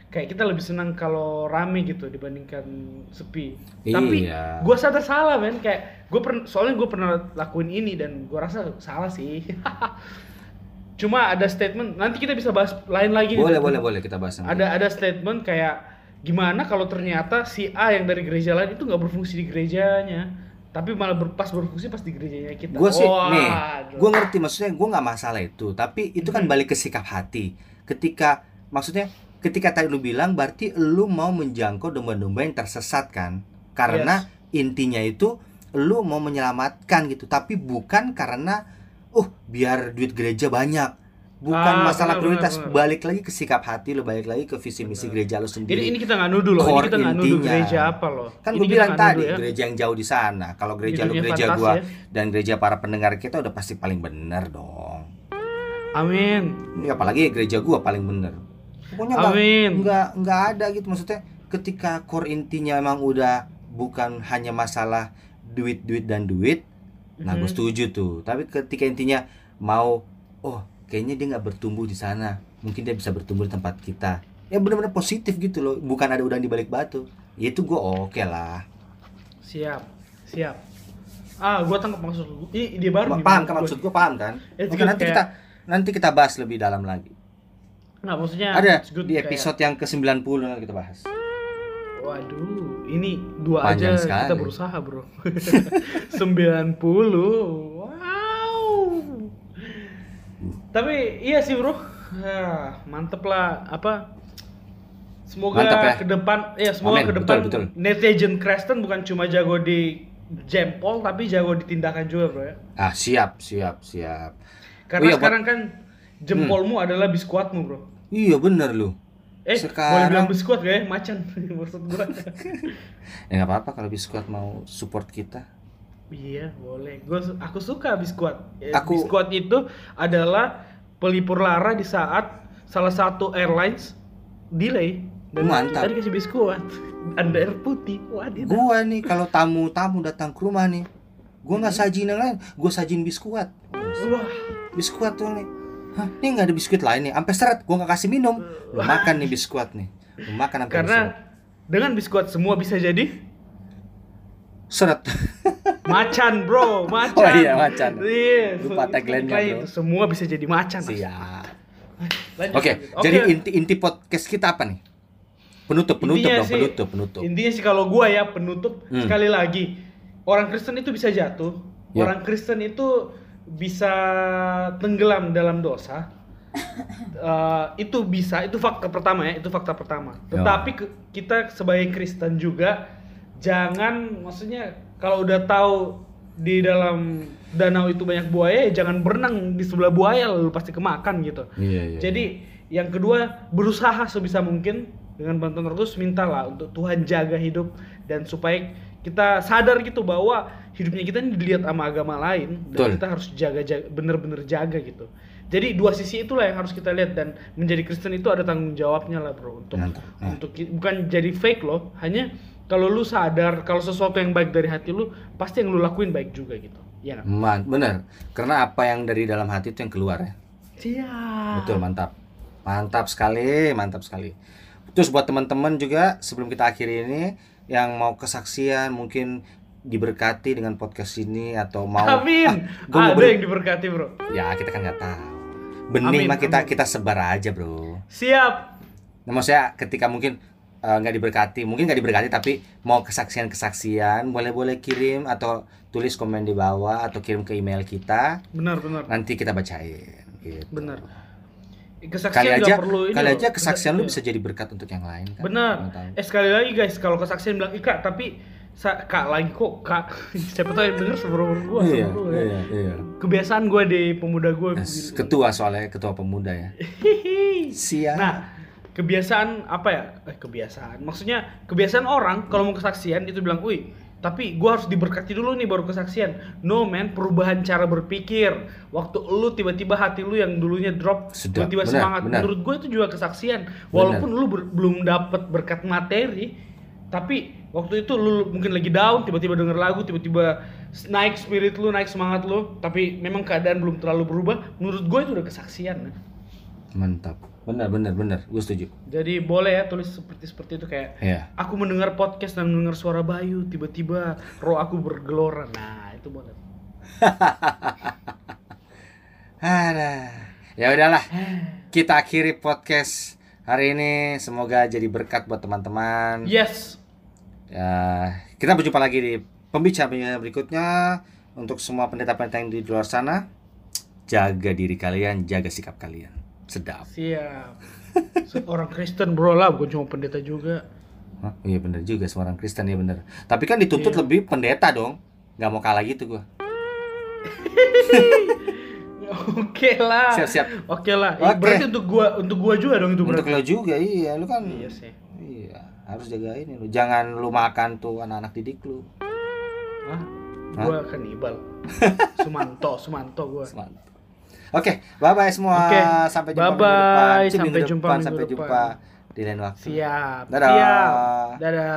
kayak kita lebih senang kalau rame gitu dibandingkan sepi tapi Iya. gue sadar salah men kayak gue pernah soalnya gue pernah lakuin ini dan gue rasa salah sih cuma ada statement nanti kita bisa bahas lain lagi nih. boleh boleh boleh kita bahas nanti. ada ada statement kayak gimana kalau ternyata si A yang dari gereja lain itu nggak berfungsi di gerejanya tapi malah berpas berfungsi pas di gerejanya kita gue sih Waduh. nih gue ngerti maksudnya gue nggak masalah itu tapi itu kan balik ke sikap hati ketika maksudnya ketika tadi lu bilang berarti lu mau menjangkau domba-domba yang tersesat kan karena intinya itu lu mau menyelamatkan gitu tapi bukan karena uh biar duit gereja banyak. Bukan Ah, masalah benar, prioritas. benar, benar. balik lagi ke sikap hati lu balik lagi ke visi misi Benar. gereja ini sendiri. ini kita nggak nuduh loh ini Core kita nggak nuduh gereja apa loh. Kan Ini gue bilang tadi ya. gereja yang jauh di sana. Kalau gereja dunia gereja gua ya. dan gereja para pendengar kita udah pasti paling bener dong. Amin. Ini apalagi gereja gua paling bener. Pokoknya amin. nggak nggak ada gitu. Maksudnya ketika core intinya emang udah bukan hanya masalah duit duit dan duit nah gue Mhm. setuju tuh. Tapi ketika intinya mau oh kayaknya dia nggak bertumbuh di sana. Mungkin dia bisa bertumbuh di tempat kita. Ya benar-benar positif gitu loh. Bukan ada udang di balik batu. Ya itu gue oke lah. Siap. Siap. Ah gua tangkap maksud lu. Ini dia baru nih, paham menurut kan gua. maksud gue paham kan? Oke, good, nanti kayak- kita nanti kita bahas lebih dalam lagi. Nggak maksudnya ada di kayak- episode yang ke 90 nanti kita bahas Waduh, ini dua Panjang aja sekali. kita berusaha bro 90 Wow Tapi iya sih bro Ah, Mantep lah Apa Semoga ya. ke depan ya semoga ke depan betul, betul. netizen Kristen bukan cuma jago di jempol tapi jago di tindakan juga bro ya. ah siap siap siap Karena Oh iya, sekarang kan jempolmu adalah biskuatmu bro. iya bener lu Eh, Sekarang- boleh bilang biskuat gak ya? Macan maksud gua. ya nggak apa-apa kalau biskuit mau support kita Iya, boleh. Gua aku suka biskuat. Eh, Aku- Biskuat itu adalah pelipur lara di saat salah satu airlines delay. Dan Mantap. Tadi kasih biskuit. Ada air putih. Waduh. Gua nih kalau tamu-tamu datang ke rumah nih, gua nggak Hmm. sajin yang lain, gua sajin biskuit. Wah. Biskuit tuh nih. Hah, ini nggak ada biskuit lain nih. Sampai seret, gua nggak kasih minum. Lu makan nih biskuit nih. Lu makan sampai Karena seret. dengan biskuit semua bisa jadi Seret. macan, bro. Macan. Oh iya, macan. Iya. Lupa tagline-nya, Tagline bro. Semua bisa jadi macan. Siap. Lanjut, Oke, lanjut. jadi inti inti podcast kita apa nih? Penutup, penutup Intinya dong, sih- penutup, penutup. Intinya sih kalau gua ya penutup Hmm. sekali lagi orang Kristen itu bisa jatuh, Ya. orang Kristen itu bisa tenggelam dalam dosa. Eh, itu bisa, itu fakta pertama ya, itu fakta pertama. Ya. Tetapi ke- kita sebagai Kristen juga jangan, maksudnya kalau udah tahu di dalam danau itu banyak buaya, ya jangan berenang di sebelah buaya, lalu pasti kemakan gitu. Iya, iya. Jadi yang kedua berusaha sebisa mungkin dengan bantuan Roh Kudus mintalah untuk Tuhan jaga hidup dan supaya kita sadar gitu bahwa hidupnya kita ini dilihat sama agama lain dan Betul. kita harus jaga, jaga bener-bener jaga gitu. Jadi dua sisi itulah yang harus kita lihat dan menjadi Kristen itu ada tanggung jawabnya lah bro untuk Mantap. Nah. untuk bukan jadi fake loh, hanya kalau lu sadar kalau sesuatu yang baik dari hati lu pasti yang lu lakuin baik juga gitu. Iya nggak? Man, bener. Karena apa yang dari dalam hati itu yang keluar ya. Siap. Betul, mantap. Mantap sekali, mantap sekali. Terus buat teman-teman juga sebelum kita akhiri ini yang mau kesaksian mungkin diberkati dengan podcast ini atau mau Amin. Ah, gua mau Ada ber- yang diberkati bro. ya kita kan nggak tahu. Benih Amin, mah kita amin. kita sebar aja, Bro. Siap. Nah, maksudnya ketika mungkin eh, nggak diberkati, mungkin nggak diberkati tapi mau kesaksian-kesaksian, boleh-boleh kirim atau tulis komen di bawah atau kirim ke email kita, Benar benar. nanti kita bacain. Gitu. Benar. Kali Kesaksian aja, nggak perlu ini kali loh. aja kesaksian lu Iya. bisa jadi berkat untuk yang lain kan. Benar. Eh sekali lagi guys, kalau kesaksian bilang Ika tapi sa kak lagi kok kak siapa tahu yang denger seberapa gua Iya, seberapa ya. iya, iya. Kebiasaan gua di pemuda gua. Yes, Ketua soalnya ketua pemuda ya. Siap. Nah, kebiasaan apa ya? Eh, kebiasaan. Maksudnya kebiasaan orang kalau mau kesaksian itu bilang, "Wih, tapi gua harus diberkati dulu nih baru kesaksian." No man, perubahan cara berpikir. Waktu lu tiba-tiba hati lu yang dulunya drop, tiba-tiba benar, semangat. benar. Menurut gue itu juga kesaksian. Walaupun lu ber- belum dapat berkat materi, tapi waktu itu lu mungkin lagi down, tiba-tiba denger lagu, tiba-tiba naik spirit lu, naik semangat lu, tapi memang keadaan belum terlalu berubah. Menurut gue itu udah kesaksian. Mantap. Benar, benar, benar. Gue setuju. Jadi boleh ya tulis seperti seperti itu kayak Iya. aku mendengar podcast dan mendengar suara Bayu tiba-tiba roh aku bergelora. Nah, itu boleh. Ada. Ya udahlah. Kita akhiri podcast hari ini. Semoga jadi berkat buat teman-teman. Yes. Ya, kita berjumpa lagi di pembicaraan berikutnya. Untuk semua pendeta-pendeta yang di luar sana, jaga diri kalian, jaga sikap kalian. Sedap. Siap. Seorang Kristen bro lah, bukan cuma pendeta juga. Hah? Iya bener juga seorang Kristen ya bener. Tapi kan dituntut Iya. lebih pendeta dong. Nggak mau kalah gitu gua. Oke lah. Siap, siap. Oke lah. Oke. Berarti untuk gua untuk gua juga dong itu Untuk berarti. lo juga iya, lu kan. Iya sih. Iya, harus jaga ini lu. Jangan lu makan tuh anak-anak didik lu. Hah? Hah? Gua kanibal. Sumanto, Sumanto gua. Mantap. Oke, bye bye semua. Oke, Sampai jumpa bye-bye. minggu depan. Cih, Sampai minggu jumpa depan. minggu Sampai depan. jumpa di lain waktu. Siap. Dadah. Siap. Dadah.